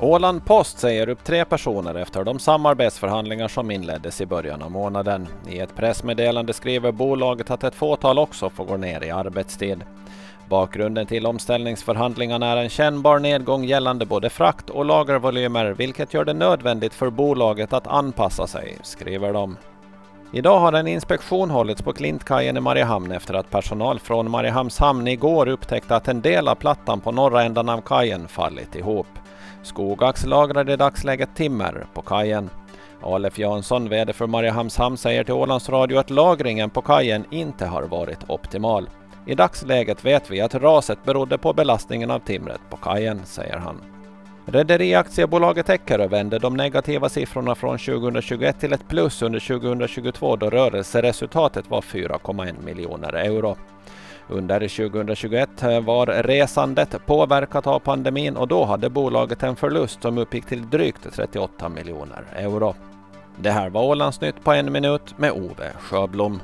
Åland Post säger upp tre personer efter de samarbetsförhandlingar som inleddes i början av månaden. I ett pressmeddelande skriver bolaget att ett fåtal också får gå ner i arbetstid. Bakgrunden till omställningsförhandlingarna är en kännbar nedgång gällande både frakt och lagervolymer, vilket gör det nödvändigt för bolaget att anpassa sig, skriver de. Idag har en inspektion hållits på Klintkajen i Mariehamn efter att personal från Mariehamns hamn igår upptäckte att en del av plattan på norra ändan av kajen fallit ihop. Skogax lagrar i dagsläget timmer på kajen. Alef Jansson, VD för Mariehamns hamn, säger till Ålands Radio att lagringen på kajen inte har varit optimal. I dagsläget vet vi att raset berodde på belastningen av timret på kajen, säger han. Rederiaktiebolaget Eckerö vände de negativa siffrorna från 2021 till ett plus under 2022 då rörelseresultatet var 4,1 miljoner euro. Under 2021 var resandet påverkat av pandemin och då hade bolaget en förlust som uppgick till drygt 38 miljoner euro. Det här var Ålandsnytt på en minut med Ove Sjöblom.